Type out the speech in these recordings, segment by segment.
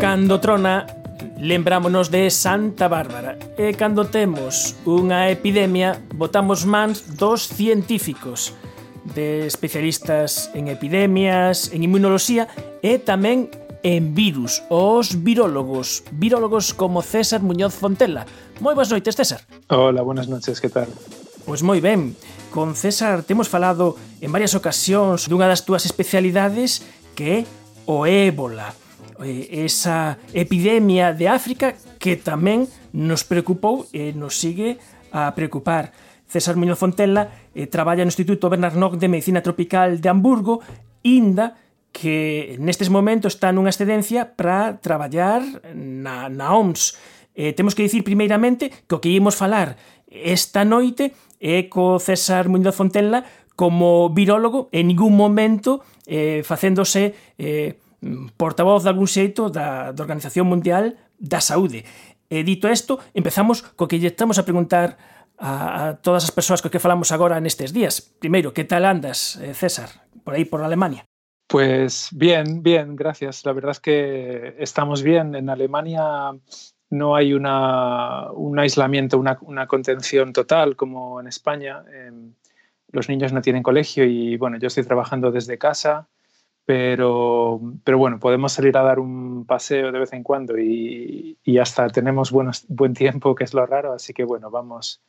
Cando trona, lembrámonos de Santa Bárbara. E cando temos unha epidemia botamos mans dos científicos de especialistas en epidemias, en inmunoloxía e tamén en virus os virólogos, virólogos como César Muñoz Fontela. Moi boas noites, César. Hola, buenas noches, que tal? Pois moi ben, con César temos falado en varias ocasións dunha das túas especialidades que é o ébola, esa epidemia de África que tamén nos preocupou e nos sigue a preocupar. César Muñoz Fontela eh, traballa no Instituto Bernard Nock de Medicina Tropical de Hamburgo, INDA, que nestes momentos está nunha excedencia para traballar na, na OMS. Eh, temos que dicir primeiramente que o que íamos falar esta noite é co César Muñoz Fontella como virólogo en ningún momento eh, facéndose eh, portavoz de algún xeito da, da Organización Mundial da Saúde. E dito isto, empezamos co que lle estamos a preguntar a, a todas as persoas co que falamos agora nestes días. Primeiro, que tal andas, eh, César, por aí por Alemania? Pues bien, bien, gracias. La verdad es que estamos bien. En Alemania no hay una, un aislamiento, una, una contención total como en España. Eh, los niños no tienen colegio y bueno, yo estoy trabajando desde casa pero, pero bueno, podemos salir a dar un paseo de vez en cuando y, y hasta tenemos buenos, buen tiempo, que es lo raro, así que bueno, vamos,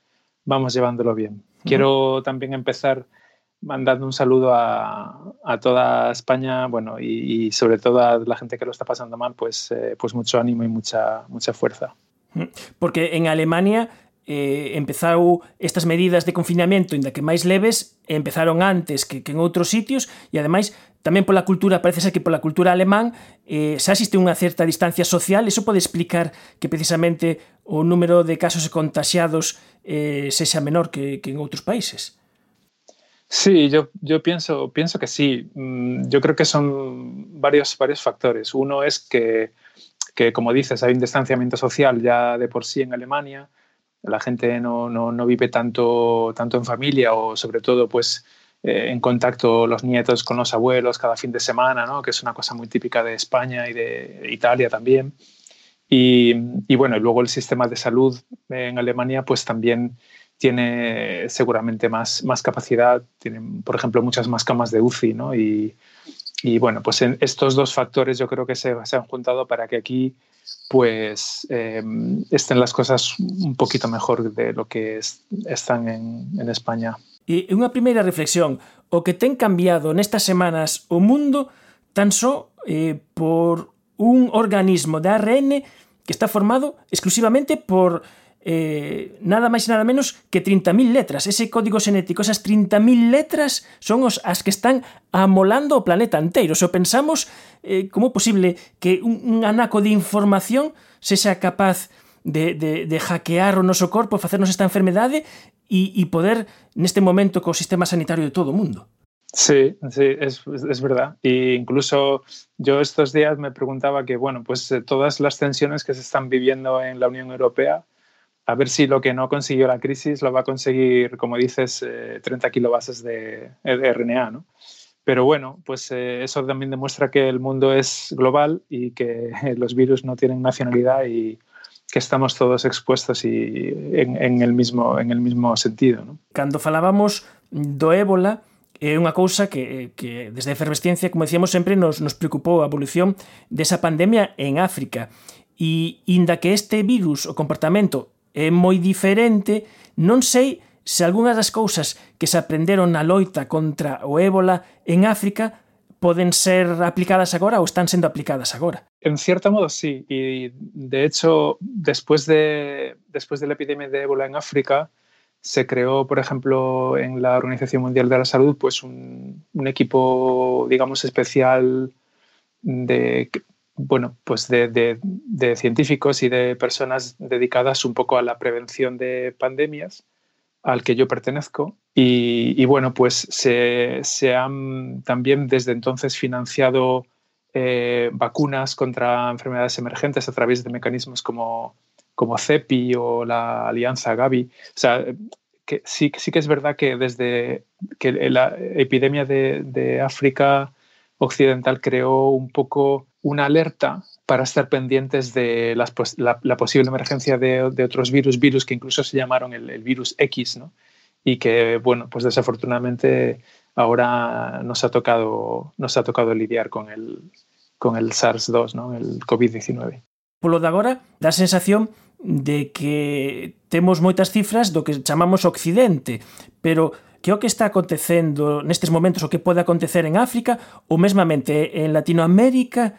vamos llevándolo bien. Quiero también empezar mandando un saludo a, a toda España, bueno, y, y, sobre todo a la gente que lo está pasando mal, pues, eh, pues mucho ánimo y mucha, mucha fuerza. Mm. Porque en Alemania eh, empezou estas medidas de confinamento inda que máis leves empezaron antes que, que en outros sitios e ademais tamén pola cultura, parece ser que pola cultura alemán eh, xa existe unha certa distancia social, eso pode explicar que precisamente o número de casos contagiados eh, sexa menor que, que en outros países. Sí, yo, yo pienso, pienso que sí. Mm, yo creo que son varios, varios factores. Uno es que, que, como dices, hay un distanciamiento social ya de por sí en Alemania. La gente no, no, no vive tanto, tanto en familia o sobre todo pues eh, en contacto los nietos con los abuelos cada fin de semana, ¿no? que es una cosa muy típica de España y de Italia también. Y, y, bueno, luego el sistema de salud en Alemania pues también tiene seguramente más, más capacidad, tienen, por ejemplo, muchas más camas de UCI, ¿no? Y, y bueno, pues en estos dos factores yo creo que se, se han juntado para que aquí pues eh, estén las cosas un poquito mejor de lo que es, están en, en España. E unha primeira reflexión, o que ten cambiado nestas semanas o mundo tan só eh, por un organismo de ARN que está formado exclusivamente por eh, nada máis nada menos que 30.000 letras. Ese código xenético, esas 30.000 letras son os, as que están amolando o planeta inteiro. Se o pensamos, eh, como é posible que un, un anaco de información sexa capaz de, de, de hackear o noso corpo, facernos esta enfermedade e, e poder neste momento co sistema sanitario de todo o mundo. Sí, sí, es, es verdad. E incluso yo estos días me preguntaba que, bueno, pues eh, todas las tensiones que se están viviendo en la Unión Europea, a ver si lo que no consiguió la crisis lo va a conseguir, como dices, eh, 30 kilobases de, de RNA, ¿no? Pero bueno, pues eh, eso también demuestra que el mundo es global y que los virus no tienen nacionalidad y, que estamos todos expuestos y en, en, el, mismo, en el mismo sentido. ¿no? Cando falábamos do ébola, é unha cousa que, que desde a efervesciencia, como decíamos sempre, nos, nos preocupou a evolución desa pandemia en África. E inda que este virus, o comportamento, é moi diferente, non sei se algunhas das cousas que se aprenderon na loita contra o ébola en África poden ser aplicadas agora ou están sendo aplicadas agora. En cierto modo sí, y de hecho después de, después de la epidemia de ébola en África se creó, por ejemplo, en la Organización Mundial de la Salud pues un, un equipo, digamos, especial de, bueno, pues de, científicos y de personas dedicadas un poco a la prevención de pandemias al que yo pertenezco. Y, bueno, pues se, han también desde entonces financiado eh, vacunas contra enfermedades emergentes a través de mecanismos como, como CEPI o la alianza Gavi. O sea, sí, sí que es verdad que desde que la epidemia de, de África Occidental creó un poco una alerta para estar pendientes de las, la, la, posible emergencia de, de, otros virus, virus que incluso se llamaron el, el, virus X, ¿no? Y que, bueno, pues desafortunadamente ahora nos ha tocado, nos ha tocado lidiar con el, con el SARS-2, ¿no? El COVID-19. Por lo de agora, dá sensación de que temos moitas cifras do que chamamos Occidente, pero que o que está acontecendo nestes momentos o que pode acontecer en África ou mesmamente en Latinoamérica,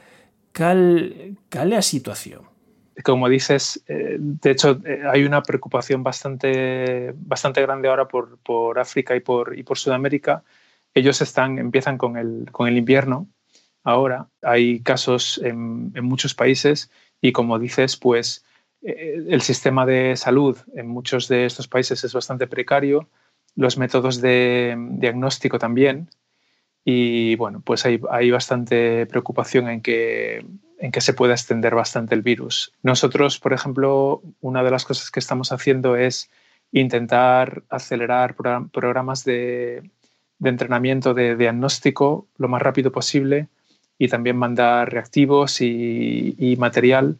cal, cal é a situación? Como dices, eh, de hecho eh, hay una preocupación bastante, bastante grande ahora por, por África y por, y por Sudamérica. Ellos están, empiezan con el, con el invierno ahora. Hay casos en, en muchos países y como dices, pues eh, el sistema de salud en muchos de estos países es bastante precario, los métodos de diagnóstico también, y bueno, pues hay, bastante preocupación en que, en que se pueda extender bastante el virus. Nosotros, por ejemplo, una de las cosas que estamos haciendo es intentar acelerar programas de, de entrenamiento de diagnóstico lo más rápido posible y también mandar reactivos y, y material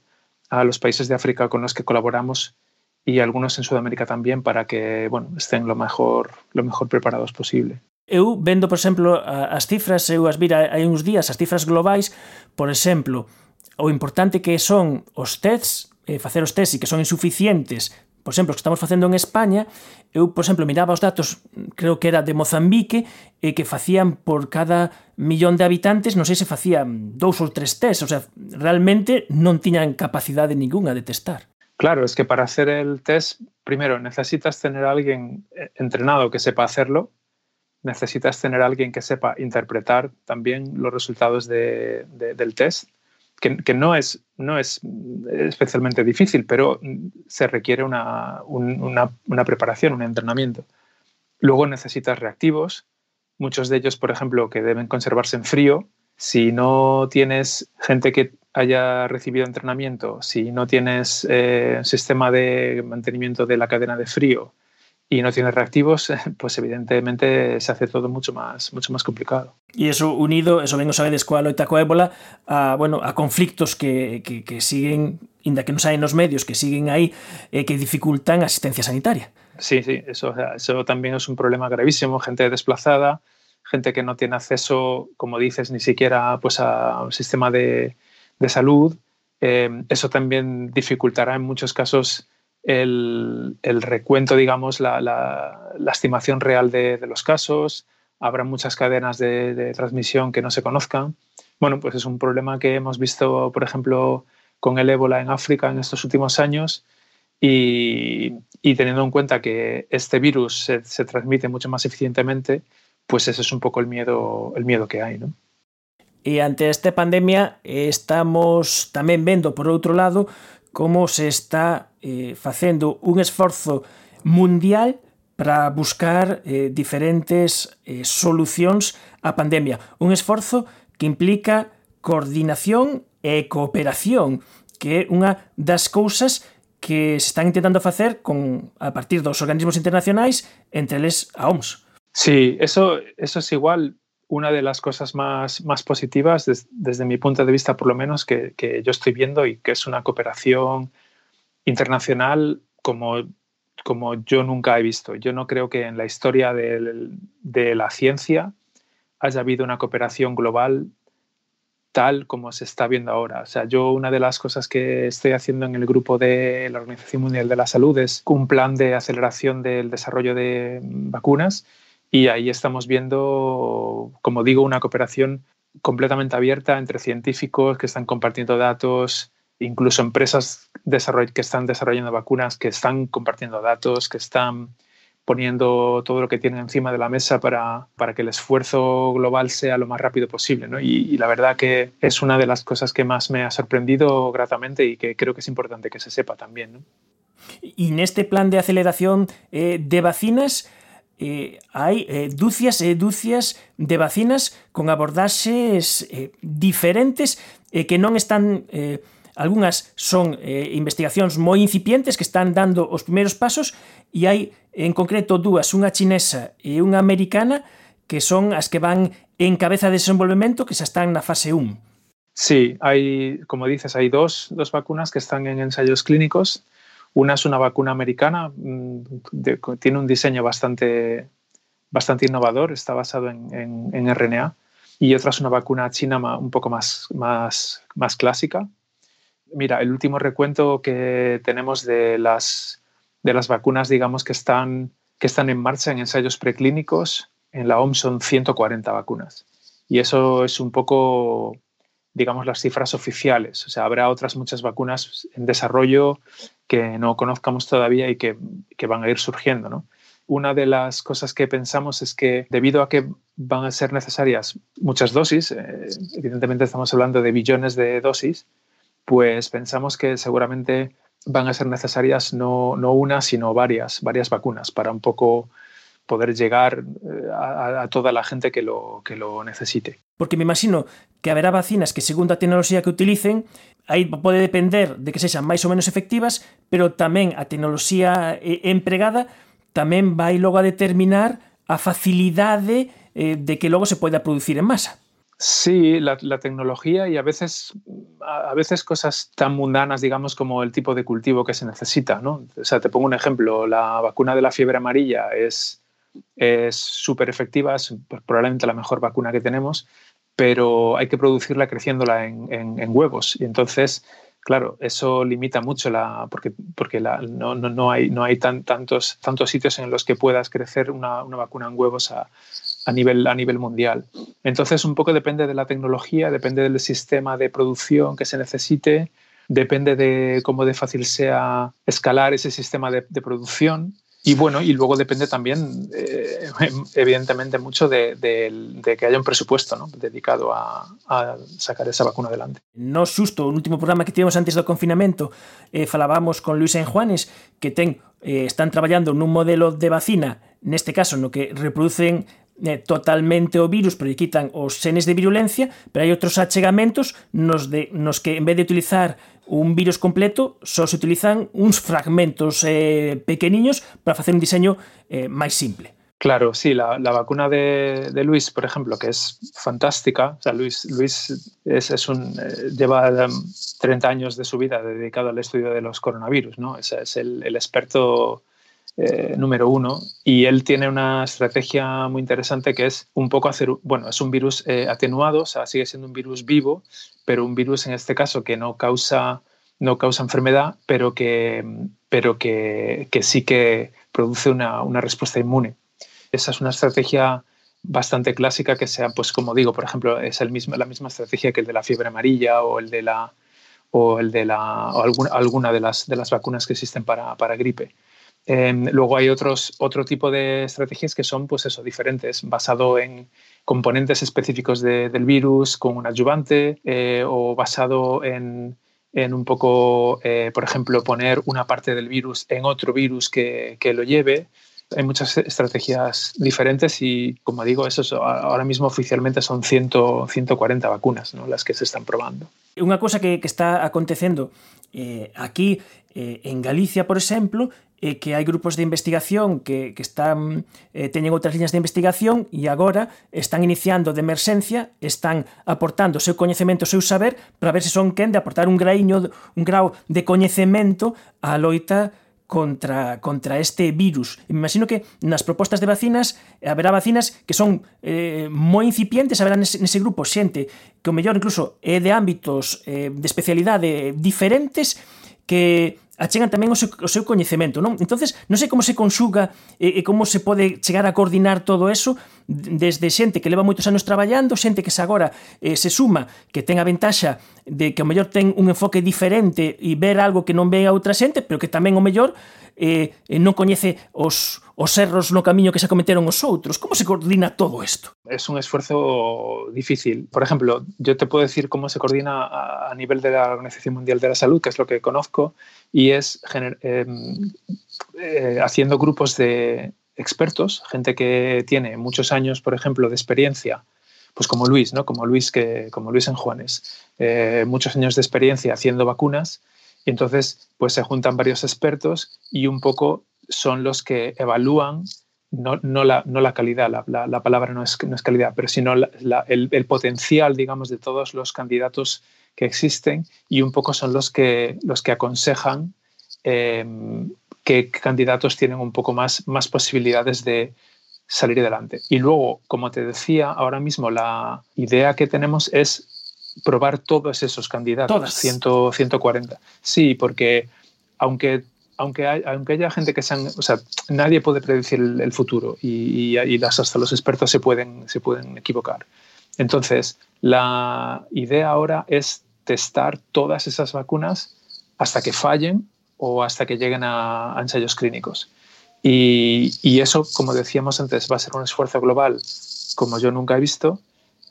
a los países de África con los que colaboramos y algunos en Sudamérica también para que bueno, estén lo mejor, lo mejor preparados posible. Eu vendo, por exemplo, as cifras, eu as vira hai uns días, as cifras globais, por exemplo, o importante que son os tests, eh, facer os tests e que son insuficientes por exemplo, os que estamos facendo en España, eu, por exemplo, miraba os datos, creo que era de Mozambique, e que facían por cada millón de habitantes, non sei se facían dous ou tres tests, o sea, realmente non tiñan capacidade ninguna de testar. Claro, es que para hacer el test, primero necesitas tener a alguien eh, entrenado que sepa hacerlo, necesitas tener alguien que sepa interpretar también los resultados de, de, del test que, no, es, no es especialmente difícil, pero se requiere una, un, una, preparación, un entrenamiento. Luego necesitas reactivos, muchos de ellos, por ejemplo, que deben conservarse en frío. Si no tienes gente que haya recibido entrenamiento, si no tienes eh, sistema de mantenimiento de la cadena de frío, y no tiene reactivos, pues evidentemente se hace todo mucho más, mucho más complicado. Y eso unido, eso vengo sabedes coa loita coa ébola, a, bueno, a conflictos que, que, que siguen, inda que non saen nos medios, que siguen aí, eh, que dificultan a asistencia sanitaria. Sí, sí, eso, eso también es un problema gravísimo, gente desplazada, gente que no tiene acceso, como dices, ni siquiera pues, a un sistema de, de salud. Eh, eso también dificultará en muchos casos el, recuento, digamos, la, estimación real de, los casos, habrá muchas cadenas de, transmisión que no se conozcan. Bueno, pues es un problema que hemos visto, por ejemplo, con el ébola en África en estos últimos años y, y teniendo en cuenta que este virus se, transmite mucho más eficientemente, pues ese es un poco el miedo, el miedo que hay, ¿no? E ante esta pandemia estamos tamén vendo, por outro lado, como se está eh, facendo un esforzo mundial para buscar eh, diferentes eh, solucións á pandemia. Un esforzo que implica coordinación e cooperación, que é unha das cousas que se están intentando facer con a partir dos organismos internacionais, entre eles a OMS. Sí, eso, eso es igual. Una de las cosas más, más positivas des, desde mi punto de vista, por lo menos, que, que, yo estoy viendo y que es una cooperación internacional como, como yo nunca he visto. Yo no creo que en la historia de, de la ciencia haya habido una cooperación global tal como se está viendo ahora. O sea, yo una de las cosas que estoy haciendo en el grupo de la Organización Mundial de la Salud es un plan de aceleración del desarrollo de vacunas y ahí estamos viendo, como digo, una cooperación completamente abierta entre científicos que están compartiendo datos, incluso empresas que están desarrollando vacunas que están compartiendo datos, que están poniendo todo lo que tienen encima de la mesa para, para que el esfuerzo global sea lo más rápido posible. ¿no? Y, la verdad que es una de las cosas que más me ha sorprendido gratamente y que creo que es importante que se sepa también. ¿no? Y en este plan de aceleración eh, de vacinas, eh, hai eh, dúcias e dúcias de vacinas con abordaxes eh, diferentes eh, que non están eh, algunhas son eh, investigacións moi incipientes que están dando os primeiros pasos e hai en concreto dúas, unha chinesa e unha americana que son as que van en cabeza de desenvolvemento que xa están na fase 1. Sí, hai, como dices, hai dos, dos vacunas que están en ensayos clínicos Una es una vacuna americana, mm, de, tiene un diseño bastante, bastante innovador, está basado en, en, RNA, y otra es una vacuna china un poco más, más, más clásica. Mira, el último recuento que tenemos de las, de las vacunas, digamos, que están, que están en marcha en ensayos preclínicos, en la OMS son 140 vacunas. Y eso es un poco digamos, las cifras oficiales. O sea, habrá otras muchas vacunas en desarrollo que no conozcamos todavía y que, que van a ir surgiendo, ¿no? Una de las cosas que pensamos es que debido a que van a ser necesarias muchas dosis, eh, evidentemente estamos hablando de billones de dosis, pues pensamos que seguramente van a ser necesarias no, no una, sino varias, varias vacunas para un poco poder llegar eh, a, a, toda la gente que lo, que lo necesite. Porque me imagino que haberá vacinas que segundo a tecnoloxía que utilicen aí pode depender de que sexan máis ou menos efectivas, pero tamén a tecnoloxía eh, empregada tamén vai logo a determinar a facilidade eh, de que logo se poida producir en masa. Sí, la, la, tecnología y a veces, a veces cosas tan mundanas, digamos, como el tipo de cultivo que se necesita. ¿no? O sea, te pongo un ejemplo, la vacuna de la fiebre amarilla es es súper efectiva, es probablemente la mejor vacuna que tenemos, pero hay que producirla creciéndola en, en, huevos. Y entonces, claro, eso limita mucho la. porque, porque no, no, no, hay, no hay tan, tantos, tantos sitios en los que puedas crecer una, una vacuna en huevos a, a, nivel, a nivel mundial. Entonces, un poco depende de la tecnología, depende del sistema de producción que se necesite, depende de cómo de fácil sea escalar ese sistema de producción. Y bueno, y luego depende también, eh, evidentemente, mucho de, que haya un presupuesto ¿no? dedicado a, sacar esa vacuna adelante. No susto, un último programa que tivemos antes do confinamento, eh, falábamos con Luis Enjuanes, que ten, eh, están traballando nun modelo de vacina, neste caso, no que reproducen eh, totalmente o virus, pero quitan os senes de virulencia, pero hai outros achegamentos nos, de, nos que en vez de utilizar un virus completo só se utilizan uns fragmentos eh, pequeniños para facer un diseño eh, simple. Claro, sí, la, la vacuna de, de, Luis, por ejemplo, que es fantástica. O sea, Luis, Luis es, es un, eh, lleva 30 años de su vida dedicado al estudio de los coronavirus, ¿no? Es, es el, experto eh, número uno y él tiene una estrategia muy interesante que es un poco hacer, bueno, es un virus eh, atenuado, o sea, sigue siendo un virus vivo, pero un virus en este caso que no causa, no causa enfermedad, pero que, pero que, que sí que produce una, una, respuesta inmune. Esa es una estrategia bastante clásica que sea, pues como digo, por ejemplo, es el mismo, la misma estrategia que el de la fiebre amarilla o el de la o el de la alguna, alguna de las de las vacunas que existen para, para gripe. Eh, luego hay otros, otro tipo de estrategias que son, pues eso, diferentes, basado en componentes específicos de, del virus con un adyuvante eh, o basado en, en un poco, eh, por ejemplo, poner una parte del virus en otro virus que, que lo lleve. Hay muchas estrategias diferentes y, como digo, eso ahora mismo oficialmente son 100, 140 vacunas ¿no? las que se están probando. Unha cosa que, está acontecendo eh, aquí en Galicia, por exemplo, e que hai grupos de investigación que, que están eh, teñen outras liñas de investigación e agora están iniciando de emerxencia, están aportando o seu coñecemento, o seu saber, para ver se son quen de aportar un graiño, un grau de coñecemento á loita contra, contra este virus. E me imagino que nas propostas de vacinas haberá vacinas que son eh, moi incipientes, haberá nese, nese grupo xente que o mellor incluso é de ámbitos eh, de especialidade diferentes que achegan tamén o seu, o seu coñecemento, non? Entonces, non sei como se conxuga e, e como se pode chegar a coordinar todo eso desde xente que leva moitos anos traballando, xente que se agora eh, se suma, que ten a ventaxa de que o mellor ten un enfoque diferente e ver algo que non ve a outra xente, pero que tamén o mellor eh, eh, non coñece os os erros no camiño que se cometeron os outros. Como se coordina todo isto? Es un esfuerzo difícil. Por ejemplo, yo te puedo decir cómo se coordina a, nivel de la Organización Mundial de la Salud, que es lo que conozco, y es eh, eh, haciendo grupos de, expertos, gente que tiene muchos años, por ejemplo, de experiencia, pues como Luis, ¿no? Como Luis, que, como Luis en Juanes, eh, muchos años de experiencia haciendo vacunas, y entonces pues se juntan varios expertos y un poco son los que evalúan no, la, no la, calidad, la, palabra no es, no es, calidad, pero sino el, potencial, digamos, de todos los candidatos que existen y un poco son los que, los que aconsejan eh, qué candidatos tienen un poco más, más posibilidades de salir adelante. Y luego, como te decía, ahora mismo la idea que tenemos es probar todos esos candidatos, 140. Sí, porque aunque aunque, haya gente que sean, o sea, nadie puede predecir el, futuro y, y, las, hasta los expertos se pueden, se pueden equivocar. Entonces, la idea ahora es testar todas esas vacunas hasta que fallen o hasta que lleguen a, ensayos clínicos. Y, y, eso, como decíamos antes, va a ser un esfuerzo global como yo nunca he visto,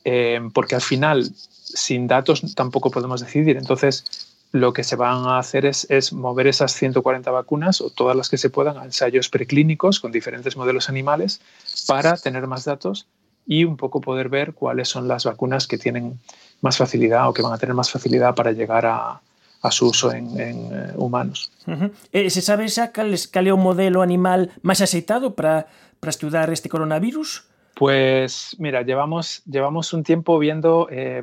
eh, porque al final, sin datos tampoco podemos decidir. Entonces, lo que se van a hacer es, es, mover esas 140 vacunas o todas las que se puedan a ensayos preclínicos con diferentes modelos animales para tener más datos y un poco poder ver cuáles son las vacunas que tienen más facilidad o que van a tener más facilidad para llegar a, a su uso en, en eh, humanos. Uh -huh. eh, se sabe cal, cal é o modelo animal máis aceitado para, para estudar este coronavirus? Pues mira, llevamos, llevamos un tiempo viendo eh,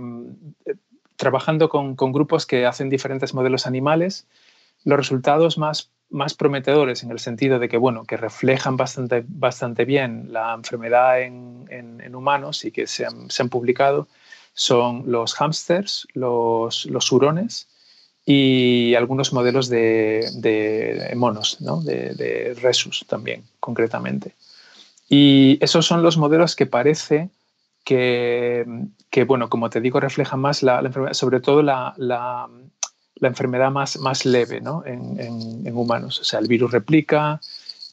trabajando con, con, grupos que hacen diferentes modelos animales, los resultados más, más prometedores en el sentido de que, bueno, que reflejan bastante, bastante bien la enfermedad en, en, humanos y que se han, publicado son los hámsters, los, los hurones y algunos modelos de, de monos, ¿no? de, de resus también, concretamente. Y esos son los modelos que parece que, que, bueno, como te digo, reflejan más la, la enfermedad, sobre todo la, la, la, enfermedad más, más leve ¿no? en, en, en, humanos. O sea, el virus replica,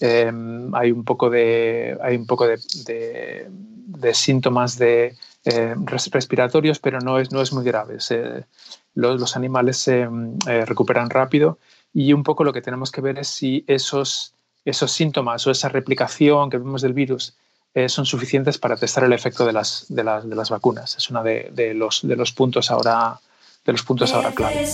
eh, hay un poco de, hay un poco de, de, de síntomas de, eh, respiratorios, pero no es, no es muy grave. Se, los, los, animales se eh, recuperan rápido y un poco lo que tenemos que ver es si esos, esos síntomas o esa replicación que vemos del virus eh, son suficientes para testar el efecto de las, de las, de las vacunas. Es uno de, de, los, de los puntos ahora, de los puntos ahora clave.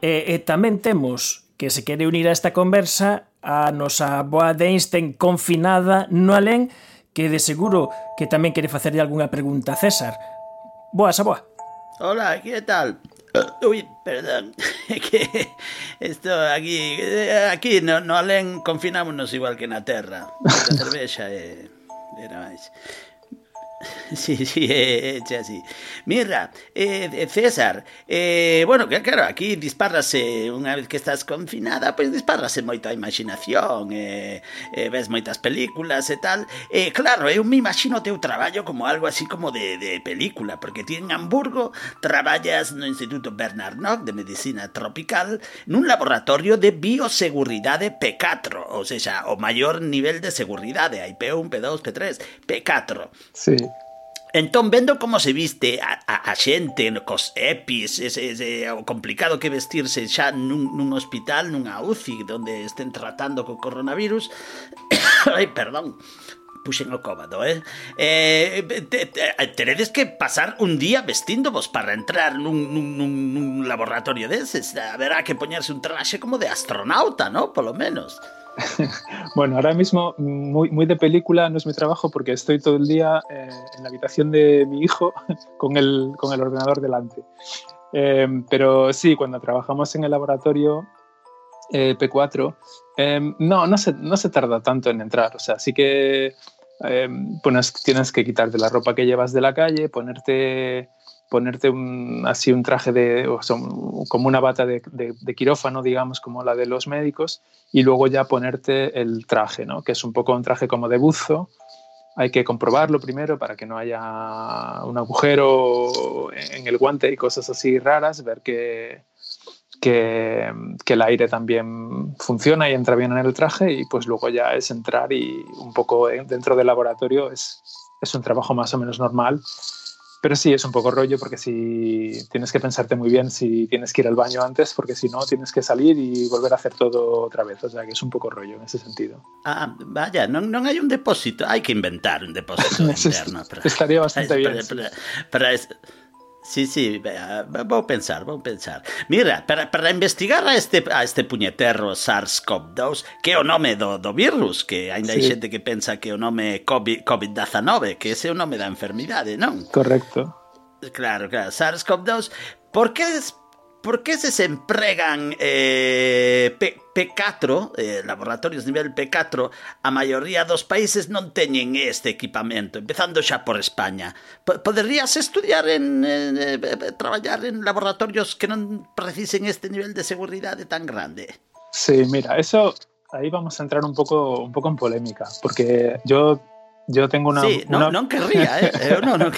E, e tamén temos que se quere unir a esta conversa a nosa boa de Einstein confinada no alén que de seguro que tamén quere facerlle algunha pregunta a César. Boa, a boa. Hola, que tal? Uy, perdón, que esto aquí, aquí no, no alén confinámonos igual que na terra. A cervexa e era máis. Sí, sí, é, é así. Mirra, eh, eh, César, eh, bueno, que claro, aquí dispárrase unha vez que estás confinada, pois dispárrase moita imaginación, eh, eh, ves moitas películas e tal. Eh, claro, eu me imagino o teu traballo como algo así como de, de película, porque ti en Hamburgo traballas no Instituto Bernard Nock de Medicina Tropical nun laboratorio de bioseguridade P4, ou seja, o maior nivel de seguridade, hai P1, P2, P3, P4. Sí. Entón vendo como se viste a, a, a xente cos epis, ese, ese, o complicado que vestirse xa nun, nun hospital, nunha UCI, onde estén tratando co coronavirus. Ai, perdón puxen o cóbado, eh? eh te, te, eh, teredes que pasar un día vestíndovos para entrar nun, nun, nun, nun laboratorio deses. Haberá que poñerse un traxe como de astronauta, ¿no? Polo menos. bueno, ahora mismo muy, muy de película no es mi trabajo porque estoy todo el día eh, en la habitación de mi hijo con el, con el ordenador delante. Eh, pero sí, cuando trabajamos en el laboratorio eh, P4, no, no se, no se tarda tanto en entrar. O sea, sí que pues, tienes que quitarte la ropa que llevas de la calle, ponerte ponerte un, así un traje de, o sea, como una bata de, de, de, quirófano, digamos, como la de los médicos, y luego ya ponerte el traje, ¿no? que es un poco un traje como de buzo. Hay que comprobarlo primero para que no haya un agujero en el guante y cosas así raras, ver que, que, que, el aire también funciona y entra bien en el traje y pues luego ya es entrar y un poco dentro del laboratorio es, es un trabajo más o menos normal pero sí, es un poco rollo porque si tienes que pensarte muy bien si tienes que ir al baño antes, porque si no, tienes que salir y volver a hacer todo otra vez. O sea, que es un poco rollo en ese sentido. Ah, vaya, no, no hay un depósito. Hay que inventar un depósito interno. Para, Estaría bastante bien. Para, para, Sí, sí, vou eh, pensar, vou pensar. Mira, para, para investigar a este, a este puñeterro SARS-CoV-2, que é o nome do, do virus, que ainda sí. hai xente que pensa que o nome é COVID-19, COVID que ese é o nome da enfermidade, non? Correcto. Claro, claro, SARS-CoV-2. Por que por que se empregan eh, P, P4, eh, laboratorios nivel P4, a maioría dos países non teñen este equipamento, empezando xa por España. P poderías estudiar en eh, eh, traballar en laboratorios que non precisen este nivel de seguridade tan grande? Sí, mira, eso ahí vamos a entrar un poco, un poco en polémica, porque yo yo tengo una... Sí, no, una... no querría, ¿eh? no, no.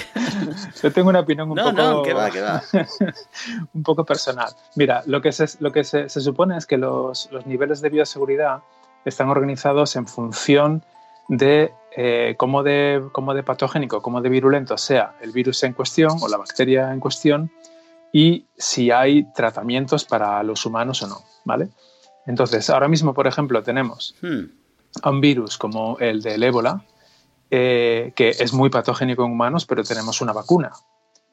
yo tengo una opinión un no, poco... No, que va, que va. un poco personal. Mira, lo que se, lo que se, se supone es que los, los, niveles de bioseguridad están organizados en función de eh, cómo, de cómo de patogénico, cómo de virulento sea el virus en cuestión o la bacteria en cuestión y si hay tratamientos para los humanos o no, ¿vale? Entonces, ahora mismo, por ejemplo, tenemos hmm. a un virus como el del ébola, eh, que es muy patogénico en humanos, pero tenemos una vacuna.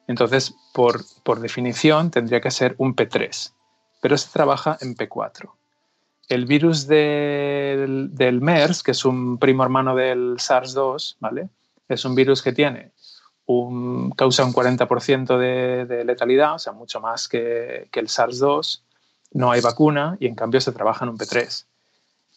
Entonces, por, por definición, tendría que ser un P3, pero se trabaja en P4. El virus del, del MERS, que es un primo hermano del SARS-2, ¿vale? es un virus que tiene un, causa un 40% de, de, letalidad, o sea, mucho más que, que el SARS-2. No hay vacuna y en cambio se trabaja en un P3.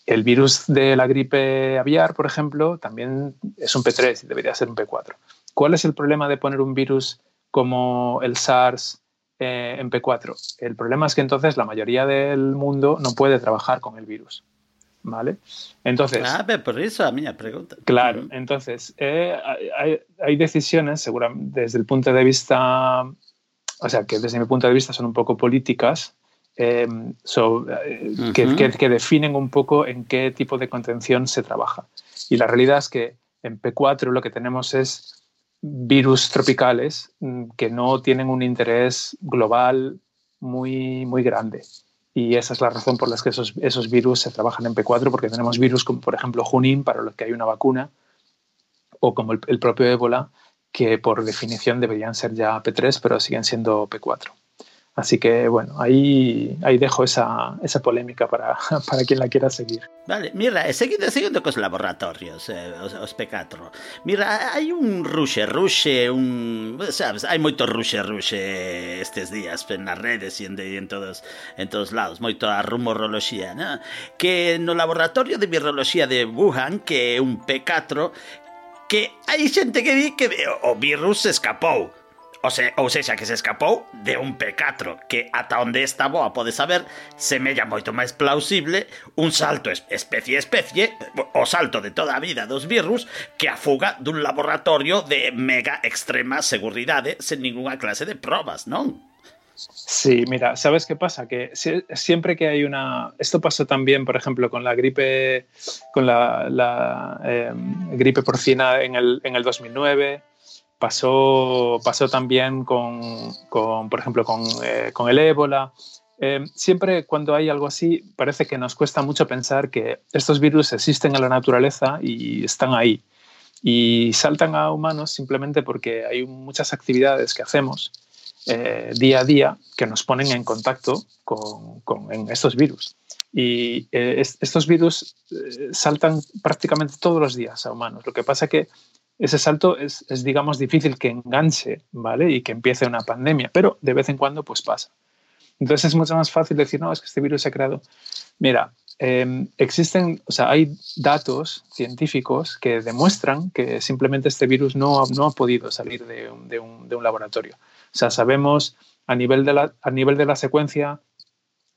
El virus de la gripe aviar, por ejemplo, también es un P3 y debería ser un P4. ¿Cuál es el problema de poner un virus como el SARS eh, en P4? El problema es que entonces la mayoría del mundo no puede trabajar con el virus. ¿Vale? Entonces. Ah, por eso a mí me pregunta. Claro, entonces eh, hay, hay, decisiones, seguramente desde el punto de vista, o sea, que desde mi punto de vista son un poco políticas, eh, so, eh, que, uh -huh. que, que, definen un poco en qué tipo de contención se trabaja. Y la realidad es que en P4 lo que tenemos es virus tropicales mm, que no tienen un interés global muy, muy grande. Y esa es la razón por la que esos, esos virus se trabajan en P4, porque tenemos virus como por ejemplo Junín, para los que hay una vacuna, o como el, el propio ébola, que por definición deberían ser ya P3, pero siguen siendo P4. Así que bueno, ahí, ahí dejo esa, esa polémica para, para quien la quiera seguir. Vale, mira, eh, seguindo, seguindo cos laboratorios, eh, os, os P4. Mira, hai un ruxe, ruxe, un, sabes, hai moito ruxe, ruxe estes días nas redes e en, de, en todos en todos lados, moito a rumoroloxía, ¿no? Que no laboratorio de viroloxía de Wuhan, que é un P4, que hai xente que di que o virus escapou O se, ou sexa, que se escapou de un P4, que ata onde esta boa pode saber, semella moito máis plausible un salto especie-especie, o salto de toda a vida dos virus, que a fuga dun laboratorio de mega extrema seguridade sen ninguna clase de probas, non? Sí, mira, ¿sabes qué pasa? Que siempre que hay una... Esto pasó también, por ejemplo, con la gripe, con la, la eh, gripe porcina en el, en el 2009, Pasó, pasó también con, con, por ejemplo, con, eh, el ébola. Eh, siempre cuando hay algo así, parece que nos cuesta mucho pensar que estos virus existen en la naturaleza y están ahí. Y saltan a humanos simplemente porque hay muchas actividades que hacemos eh, día a día que nos ponen en contacto con, con estos virus. Y estos virus saltan prácticamente todos los días a humanos. Lo que pasa que ese salto es, es, digamos, difícil que enganche, ¿vale? Y que empiece una pandemia, pero de vez en cuando pues pasa. Entonces es mucho más fácil decir, no, es que este virus se ha creado. Mira, eh, existen, o sea, hay datos científicos que demuestran que simplemente este virus no, no ha podido salir de un, de, un, de un, laboratorio. O sea, sabemos a nivel de la, a nivel de la secuencia,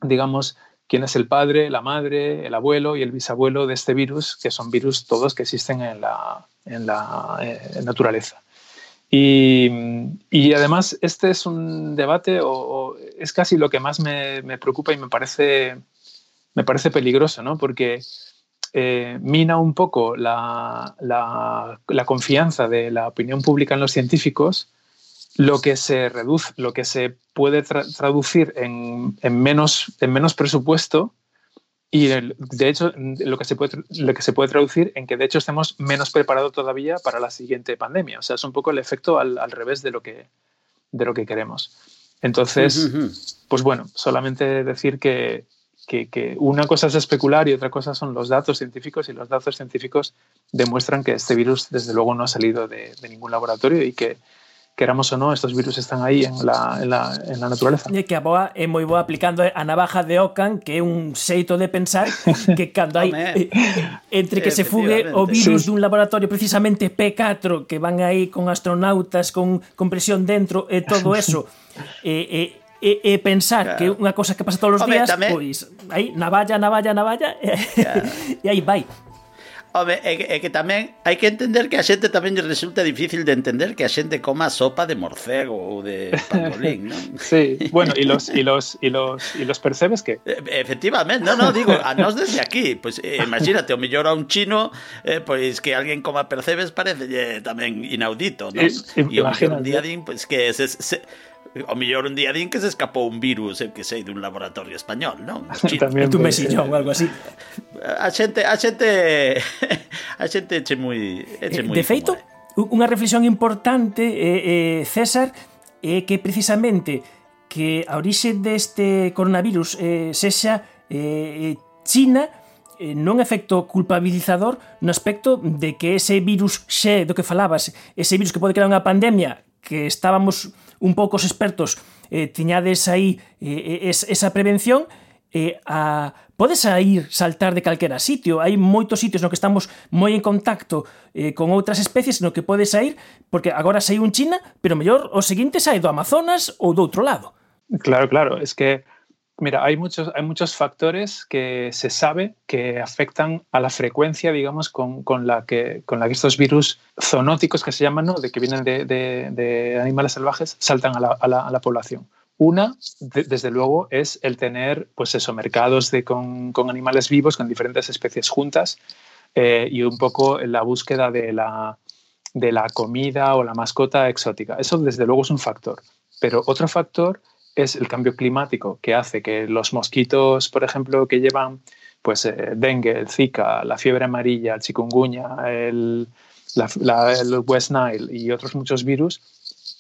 digamos, quién es el padre, la madre, el abuelo y el bisabuelo de este virus, que son virus todos que existen en la, en la eh, naturaleza. Y, y, además este es un debate o, o es casi lo que más me, me, preocupa y me parece, me parece peligroso, ¿no? porque eh, mina un poco la, la, la, confianza de la opinión pública en los científicos lo que se reduce, lo que se puede traducir en, menos, en menos presupuesto y de hecho lo que, se puede, lo que se puede traducir en que de hecho estemos menos preparados todavía para la siguiente pandemia. O sea, es un poco el efecto al, al revés de lo, que, de lo que queremos. Entonces, pues bueno, solamente decir que, que, una cosa es especular y otra cosa son los datos científicos y los datos científicos demuestran que este virus desde luego no ha salido de, ningún laboratorio y que queramos o no, estos virus están aí en la, en la, en la naturaleza. E que a boa é moi boa aplicando a navaja de Ockham, que é un xeito de pensar que cando hai eh, entre que se fugue o virus sí. dun laboratorio precisamente P4 que van aí con astronautas con, con presión dentro e todo eso e, e e, e pensar claro. que unha cosa que pasa todos os Home, días, tamén... pois aí navalla, navalla, navalla claro. e aí vai. Home, é que, é que tamén hai que entender que a xente tamén lle resulta difícil de entender que a xente coma sopa de morcego ou de pangolín, non? Sí, bueno, e los, e los, e los, e los percebes que... Efectivamente, no, no, digo, a nós desde aquí, pois pues, eh, imagínate, o mellor a un chino, eh, pois pues, que alguén coma percebes parece tamén inaudito, non? E, o mellor un día pois pues, que se, se, O mellor un día din que se escapou un virus, eu que sei, dun laboratorio español, non? Tamén un mesillón algo así. A xente, a xente, a xente eche moi, eche eh, moi. De feito, unha reflexión importante, eh, eh, César, é eh, que precisamente que a orixe deste coronavirus eh, sexa eh, China eh, non efecto culpabilizador no aspecto de que ese virus xe do que falabas, ese virus que pode crear unha pandemia que estábamos un pouco os expertos eh, tiñades aí eh, eh es, esa prevención, eh, a, podes sair, saltar de calquera sitio. Hai moitos sitios no que estamos moi en contacto eh, con outras especies no que podes sair, porque agora saiu un China, pero mellor o seguinte sai do Amazonas ou do outro lado. Claro, claro, es que Mira, hay muchos, hay muchos factores que se sabe que afectan a la frecuencia, digamos, con, con la, que, con la que estos virus zoonóticos que se llaman, ¿no? de que vienen de, de, animales salvajes, saltan a la, a la, población. Una, de, desde luego, es el tener pues eso, mercados con, con animales vivos, con diferentes especies juntas, eh, y un poco la búsqueda de la, de la comida o la mascota exótica. Eso, desde luego, es un factor. Pero otro factor es el cambio climático que hace que los mosquitos, por ejemplo, que llevan pues, eh, dengue, el Zika, la fiebre amarilla, el chikungunya, el, West Nile y otros muchos virus,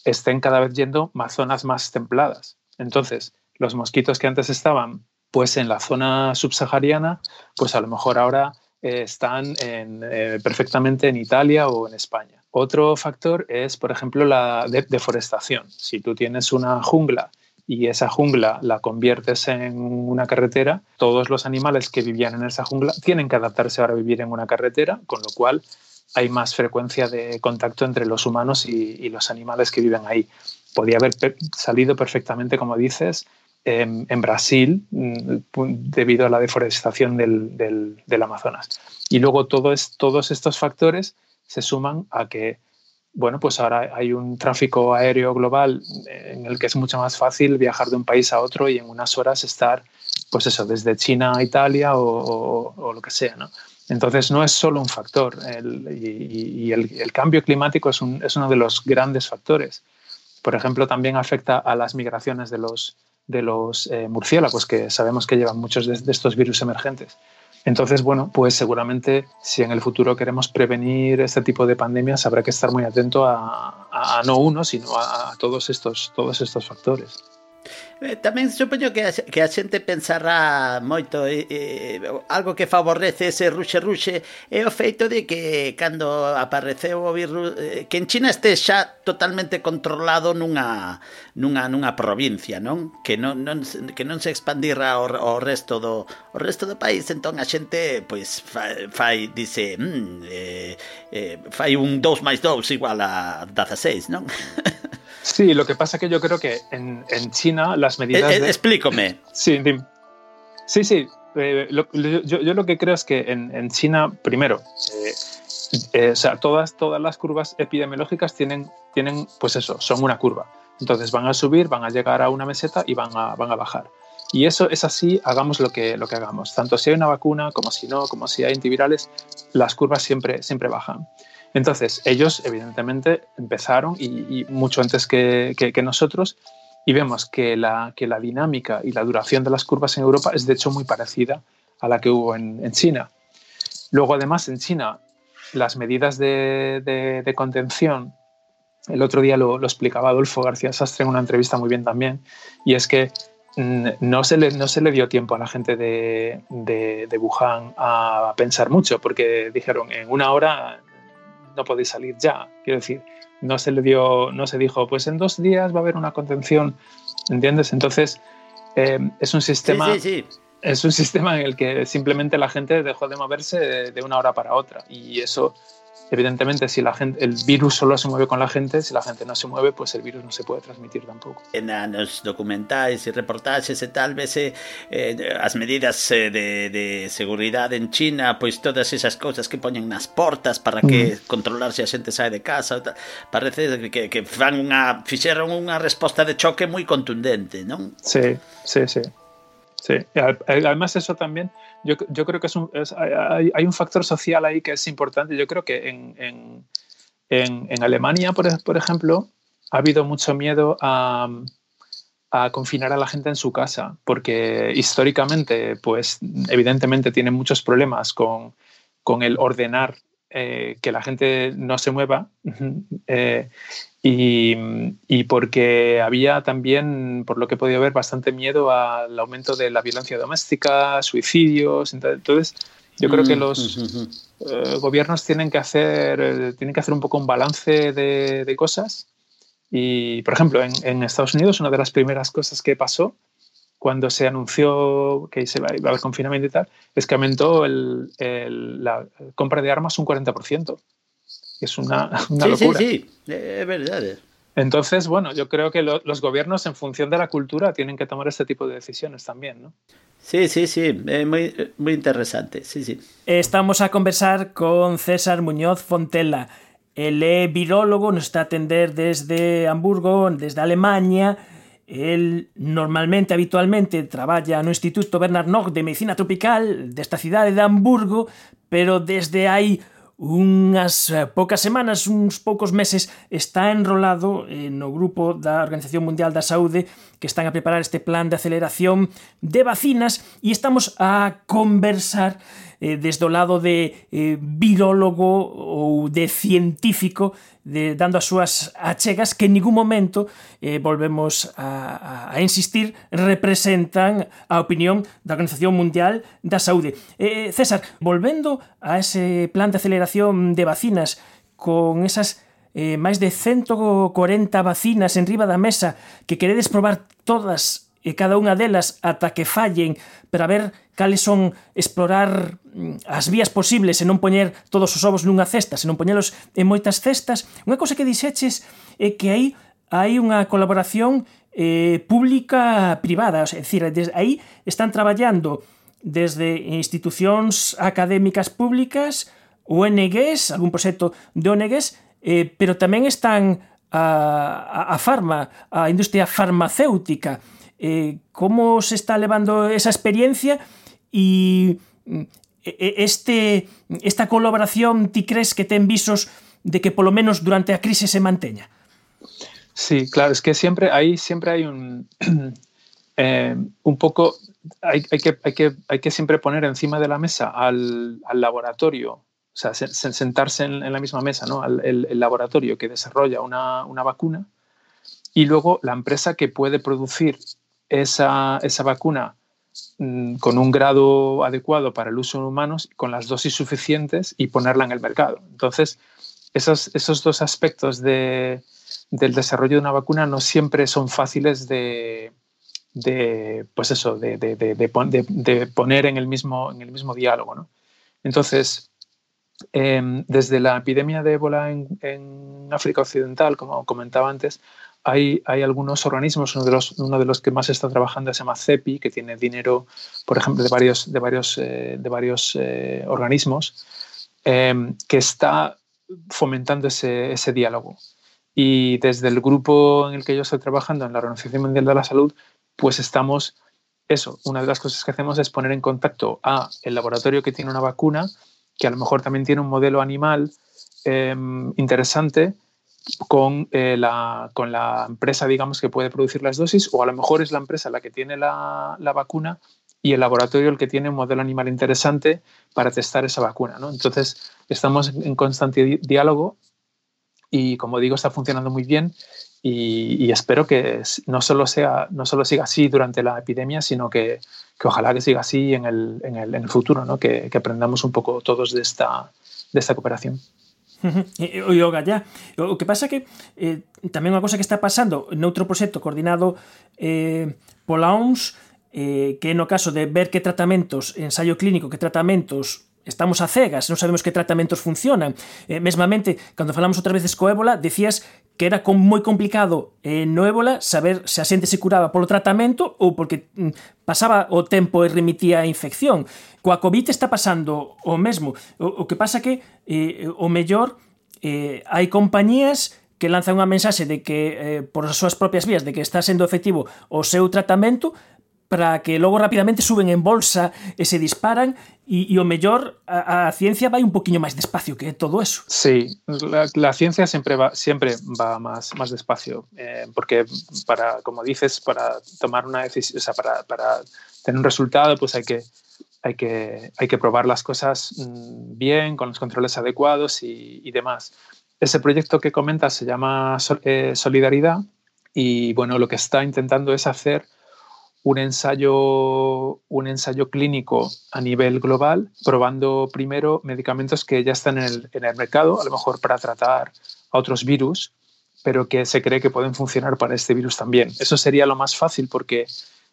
estén cada vez yendo a zonas más templadas. Entonces, los mosquitos que antes estaban pues en la zona subsahariana, pues a lo mejor ahora eh, están eh, perfectamente en Italia o en España. Otro factor es, por ejemplo, la deforestación. Si tú tienes una jungla y esa jungla la conviertes en una carretera, todos los animales que vivían en esa jungla tienen que adaptarse ahora a vivir en una carretera, con lo cual hay más frecuencia de contacto entre los humanos y, los animales que viven ahí. Podía haber salido perfectamente, como dices, en, Brasil mm, debido a la deforestación del, del, Amazonas. Y luego todos estos factores se suman a que bueno, pues ahora hay un tráfico aéreo global en el que es mucho más fácil viajar de un país a otro y en unas horas estar, pues eso, desde China a Italia o, lo que sea, ¿no? Entonces no es solo un factor y, el, cambio climático es, uno de los grandes factores. Por ejemplo, también afecta a las migraciones de los, de los eh, murciélagos, que sabemos que llevan muchos de estos virus emergentes. Entonces, bueno, pues seguramente si en el futuro queremos prevenir este tipo de pandemias, habrá que estar muy atento a, no uno, sino a, a todos estos, todos estos factores. Eh, tamén supoño que a, que a xente pensará moito eh, eh, algo que favorece ese ruxe ruxe é o feito de que cando apareceu o virus eh, que en China este xa totalmente controlado nunha nunha nunha provincia, non? Que non, non que non se expandirá ao, ao resto do o resto do país, entón a xente pois fai, fai dice, mm, eh, eh, fai un 2 máis 2 igual a 16, non? Sí, lo que pasa que yo creo que en, en China las medidas... Eh, eh, Explícame. Sí, sí, sí. Eh, lo, yo, yo, lo que creo es que en, en China, primero, o sea, todas, todas las curvas epidemiológicas tienen, tienen, pues eso, son una curva. Entonces van a subir, van a llegar a una meseta y van a, van a bajar. Y eso es así, hagamos lo que, lo que hagamos. Tanto si hay una vacuna como si no, como si hay antivirales, las curvas siempre, siempre bajan. Entonces, ellos evidentemente empezaron y, mucho antes que, nosotros y vemos que la, que la dinámica y la duración de las curvas en Europa es de hecho muy parecida a la que hubo en, China. Luego, además, en China, las medidas de, contención, el otro día lo, lo, explicaba Adolfo García Sastre en una entrevista muy bien también, y es que mm, no se le, no se le dio tiempo a la gente de, de Wuhan a pensar mucho, porque dijeron, en una hora no podéis salir ya. Quiero decir, no se le dio, no se dijo, pues en dos días va a haber una contención, ¿entiendes? Entonces, eh, es un sistema... Sí, sí, sí. Es un sistema en el que simplemente la gente dejó de moverse de una hora para otra y eso Evidentemente, si la gente, el virus solo se mueve con la gente, si la gente no se mueve, pues el virus no se puede transmitir tampoco. En los documentales y reportajes, y tal vez eh, eh las medidas eh, de, de, seguridad en China, pues todas esas cosas que ponen las portas para que mm. controlar se si a xente sale de casa, parece que, que fan unha, fixeron unha resposta de choque moi contundente, non? Sí, sí, sí. Sí, además eso también, yo, yo creo que es hay, hay, un factor social ahí que es importante. Yo creo que en, en, en, Alemania, por, por, ejemplo, ha habido mucho miedo a, a, confinar a la gente en su casa, porque históricamente, pues evidentemente tienen muchos problemas con, con el ordenar eh, que la gente no se mueva eh, y, porque había también, por lo que he podido ver, bastante miedo al aumento de la violencia doméstica, suicidios. Entonces, yo creo que mm, los eh, gobiernos tienen que, hacer, tienen que hacer un poco un balance de, cosas. Y, por ejemplo, en, en, Estados Unidos, una de las primeras cosas que pasó cuando se anunció que se va, a haber confinamiento y tal, es que aumentó el, la compra de armas un 40%. Es una, una locura. Sí, sí, es verdad. Entonces, bueno, yo creo que los gobiernos, en función de la cultura, tienen que tomar este tipo de decisiones también, ¿no? Sí, sí, sí, muy, muy interesante, sí, sí. Estamos a conversar con César Muñoz Fontela. El virólogo, nos está a atender desde Hamburgo, desde Alemania, El normalmente, habitualmente, traballa no Instituto Bernard Nock de Medicina Tropical desta cidade de Hamburgo, pero desde hai unhas eh, poucas semanas, uns poucos meses, está enrolado eh, no grupo da Organización Mundial da Saúde que están a preparar este plan de aceleración de vacinas e estamos a conversar eh, desde o lado de eh, virólogo ou de científico de, dando as súas achegas que en ningún momento, eh, volvemos a, a, a insistir, representan a opinión da Organización Mundial da Saúde. Eh, eh César, volvendo a ese plan de aceleración de vacinas con esas eh, máis de 140 vacinas en riba da mesa que queredes probar todas e cada unha delas ata que fallen para ver cales son explorar Mm, as vías posibles e non poñer todos os ovos nunha cesta, senón poñelos en moitas cestas. Unha cousa que dixeches é que aí hai unha colaboración eh, pública privada, é dicir, desde aí están traballando desde institucións académicas públicas, ONGs, algún proxecto de ONGs, eh, pero tamén están a, a, a farma, a industria farmacéutica. Eh, como se está levando esa experiencia e mm, este, esta colaboración ti crees que ten visos de que por lo menos durante a crisis se manteña? Sí, claro, es que siempre hay, siempre hay un, eh, un poco, hay, hay, que, hay, que, hay que siempre poner encima de la mesa al, al laboratorio, o sea, sentarse en, la misma mesa, ¿no? El, el laboratorio que desarrolla una, una vacuna y luego la empresa que puede producir esa, esa vacuna con un grado adecuado para el uso en humanos, con las dosis suficientes y ponerla en el mercado. Entonces, esos, esos dos aspectos de, del desarrollo de una vacuna no siempre son fáciles de, de pues eso, de, de, poner en el mismo, en el mismo diálogo. ¿no? Entonces, eh, desde la epidemia de ébola en, África Occidental, como comentaba antes, hay, hay, algunos organismos, uno de, los, uno de los que más está trabajando se llama CEPI, que tiene dinero, por ejemplo, de varios, de varios, eh, de varios eh, organismos, eh, que está fomentando ese, ese, diálogo. Y desde el grupo en el que yo estoy trabajando, en la Organización Mundial de la Salud, pues estamos, eso, una de las cosas que hacemos es poner en contacto a el laboratorio que tiene una vacuna, que a lo mejor también tiene un modelo animal em, interesante con, eh, la, con la empresa, digamos, que puede producir las dosis, o a lo mejor es la empresa la que tiene la, la vacuna y el laboratorio el que tiene un modelo animal interesante para testar esa vacuna. ¿no? Entonces, estamos en constante diálogo y, como digo, está funcionando muy bien y, espero que no solo, sea, no solo siga así durante la epidemia, sino que, que ojalá que siga así en el, en el, en el futuro, ¿no? que, que, aprendamos un poco todos de esta, de esta cooperación. o yoga ya. O que pasa que eh, tamén unha cosa que está pasando noutro proxecto coordinado eh, pola OMS eh, que no caso de ver que tratamentos, ensaio clínico, que tratamentos estamos a cegas, non sabemos que tratamentos funcionan. Eh, mesmamente, cando falamos outras veces co ébola, decías que era con moi complicado eh, no ébola saber se a xente se curaba polo tratamento ou porque mm, pasaba o tempo e remitía a infección. Coa COVID está pasando o mesmo. O, o que pasa que eh, o mellor eh, hai compañías que lanzan unha mensaxe de que eh, por as súas propias vías de que está sendo efectivo o seu tratamento, para que logo rapidamente suben en bolsa e se disparan e o mellor a, ciencia vai un poquinho máis despacio que todo eso. Sí, la, ciencia siempre va, siempre va más, más despacio, eh, porque para, como dices, para tomar una decisión, o sea, para, para tener un resultado, pues hay que, hay que, hay que probar las cosas mm, bien, con los controles adecuados y, y demás. Ese proyecto que comentas se llama eh, Solidaridad y bueno, lo que está intentando es hacer un ensayo, un ensayo clínico a nivel global, probando primero medicamentos que ya están en el, en el mercado, a lo mejor para tratar a otros virus, pero que se cree que pueden funcionar para este virus también. Eso sería lo más fácil porque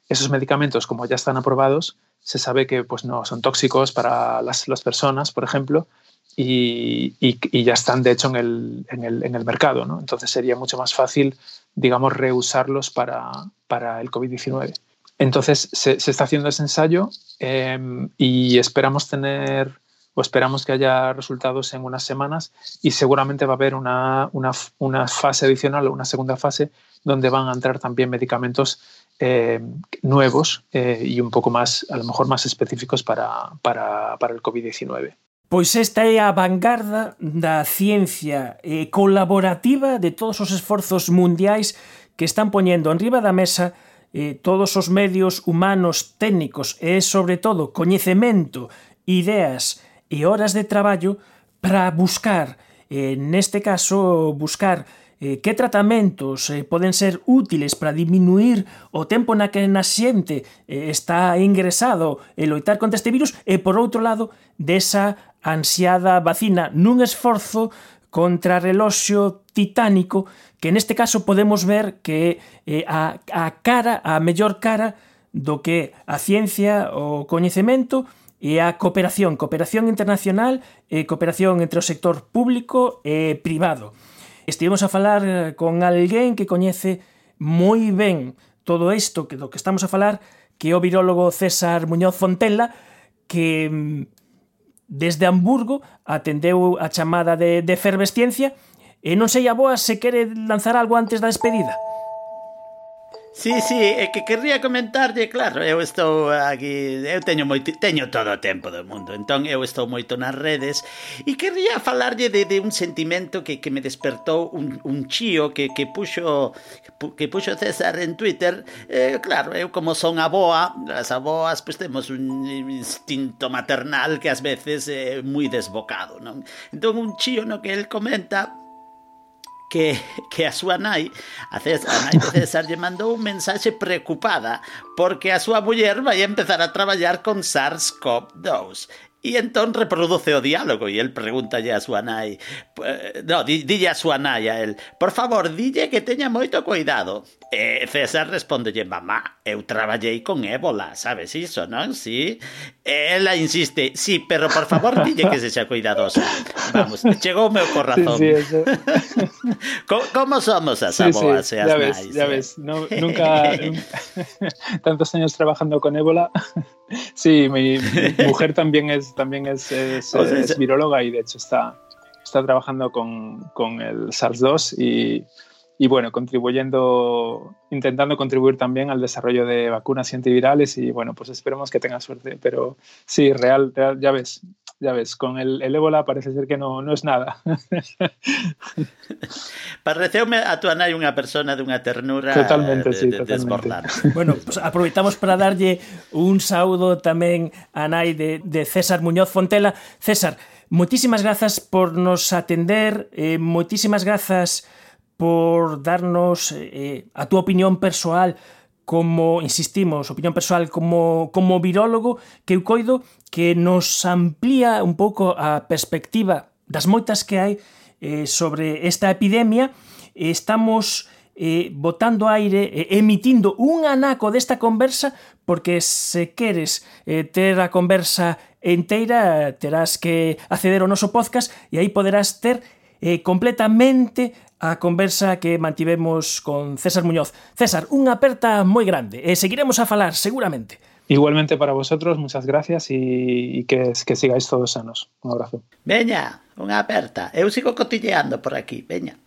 esos medicamentos, como ya están aprobados, se sabe que pues, no son tóxicos para las, las personas, por ejemplo, y, y, y, ya están de hecho en el, en el, en el mercado. ¿no? Entonces sería mucho más fácil, digamos, reusarlos para, para el COVID-19. Entonces se, está haciendo ese ensayo eh, y esperamos tener o esperamos que haya resultados en unas semanas y seguramente va a haber una, una, una fase adicional o una segunda fase donde van a entrar también medicamentos eh, nuevos eh, y un poco más, a lo mejor más específicos para, para, para el COVID-19. Pois esta é a vanguarda da ciencia eh, colaborativa de todos os esforzos mundiais que están poñendo en riba da mesa eh, todos os medios humanos técnicos e, sobre todo, coñecemento, ideas e horas de traballo para buscar, eh, neste caso, buscar eh, que tratamentos eh, poden ser útiles para diminuir o tempo na que na xente eh, está ingresado e loitar contra este virus e, por outro lado, desa ansiada vacina. Nun esforzo contrarreloxo titánico que neste caso podemos ver que é eh, a, a cara, a mellor cara do que a ciencia, o coñecemento e a cooperación, cooperación internacional e cooperación entre o sector público e privado. Estivemos a falar eh, con alguén que coñece moi ben todo isto que do que estamos a falar, que é o virólogo César Muñoz Fontella, que mm, desde Hamburgo atendeu a chamada de, de efervesciencia e non sei a boa se quere lanzar algo antes da despedida. Sí, sí, é que querría comentarlle, claro, eu estou aquí, eu teño moito, teño todo o tempo do mundo, entón eu estou moito nas redes e querría falarlle de, de un sentimento que, que me despertou un, un chío que, que puxo que puxo César en Twitter, eh, claro, eu como son aboa, as aboas pois temos un instinto maternal que ás veces é moi desbocado, non? Entón un chío no que el comenta que, a súa nai, a, César, a nai un mensaxe preocupada porque a súa muller vai empezar a traballar con SARS-CoV-2 E entón reproduce o diálogo e el pregúntalle a súa nai No, di, dille a súa nai a el Por favor, dille que teña moito cuidado E César respondelle Mamá, eu traballei con ébola, sabes iso, non? Sí E ela insiste Sí, pero por favor, dille que se xa cuidadosa Vamos, chegou o meu corazón sí, sí, eso. como, como somos as sí, aboas sí, e as ya nais? Ves, ya eh? ves, no, nunca, nunca Tantos años trabajando con ébola Sí, mi, mi mujer también es, también es, es, o sea, es, viróloga y de hecho está, está trabajando con, con el SARS-2 y, y, bueno, contribuyendo, intentando contribuir también al desarrollo de vacunas antivirales y bueno, pues esperemos que tenga suerte. Pero sí, real, real ya ves, ya ves, con el, el ébola parece ser que no, no es nada. Pareceume a tu nai unha persona dunha ternura totalmente, de, sí, de, totalmente. desbordar. Bueno, pues aproveitamos para darlle un saúdo tamén a nai de, de César Muñoz Fontela. César, moitísimas grazas por nos atender, eh, moitísimas grazas por darnos eh, a túa opinión persoal como, insistimos, opinión persoal como, como virólogo, que eu coido que nos amplía un pouco a perspectiva das moitas que hai eh, sobre esta epidemia. Estamos eh, botando aire, eh, emitindo un anaco desta conversa, porque se queres eh, ter a conversa enteira, terás que acceder ao noso podcast e aí poderás ter eh, completamente a conversa que mantivemos con César Muñoz. César, unha aperta moi grande e seguiremos a falar seguramente. Igualmente para vosotros, muchas gracias y, que, sigáis todos sanos. Un abrazo. Veña, unha aperta. Eu sigo cotilleando por aquí, veña.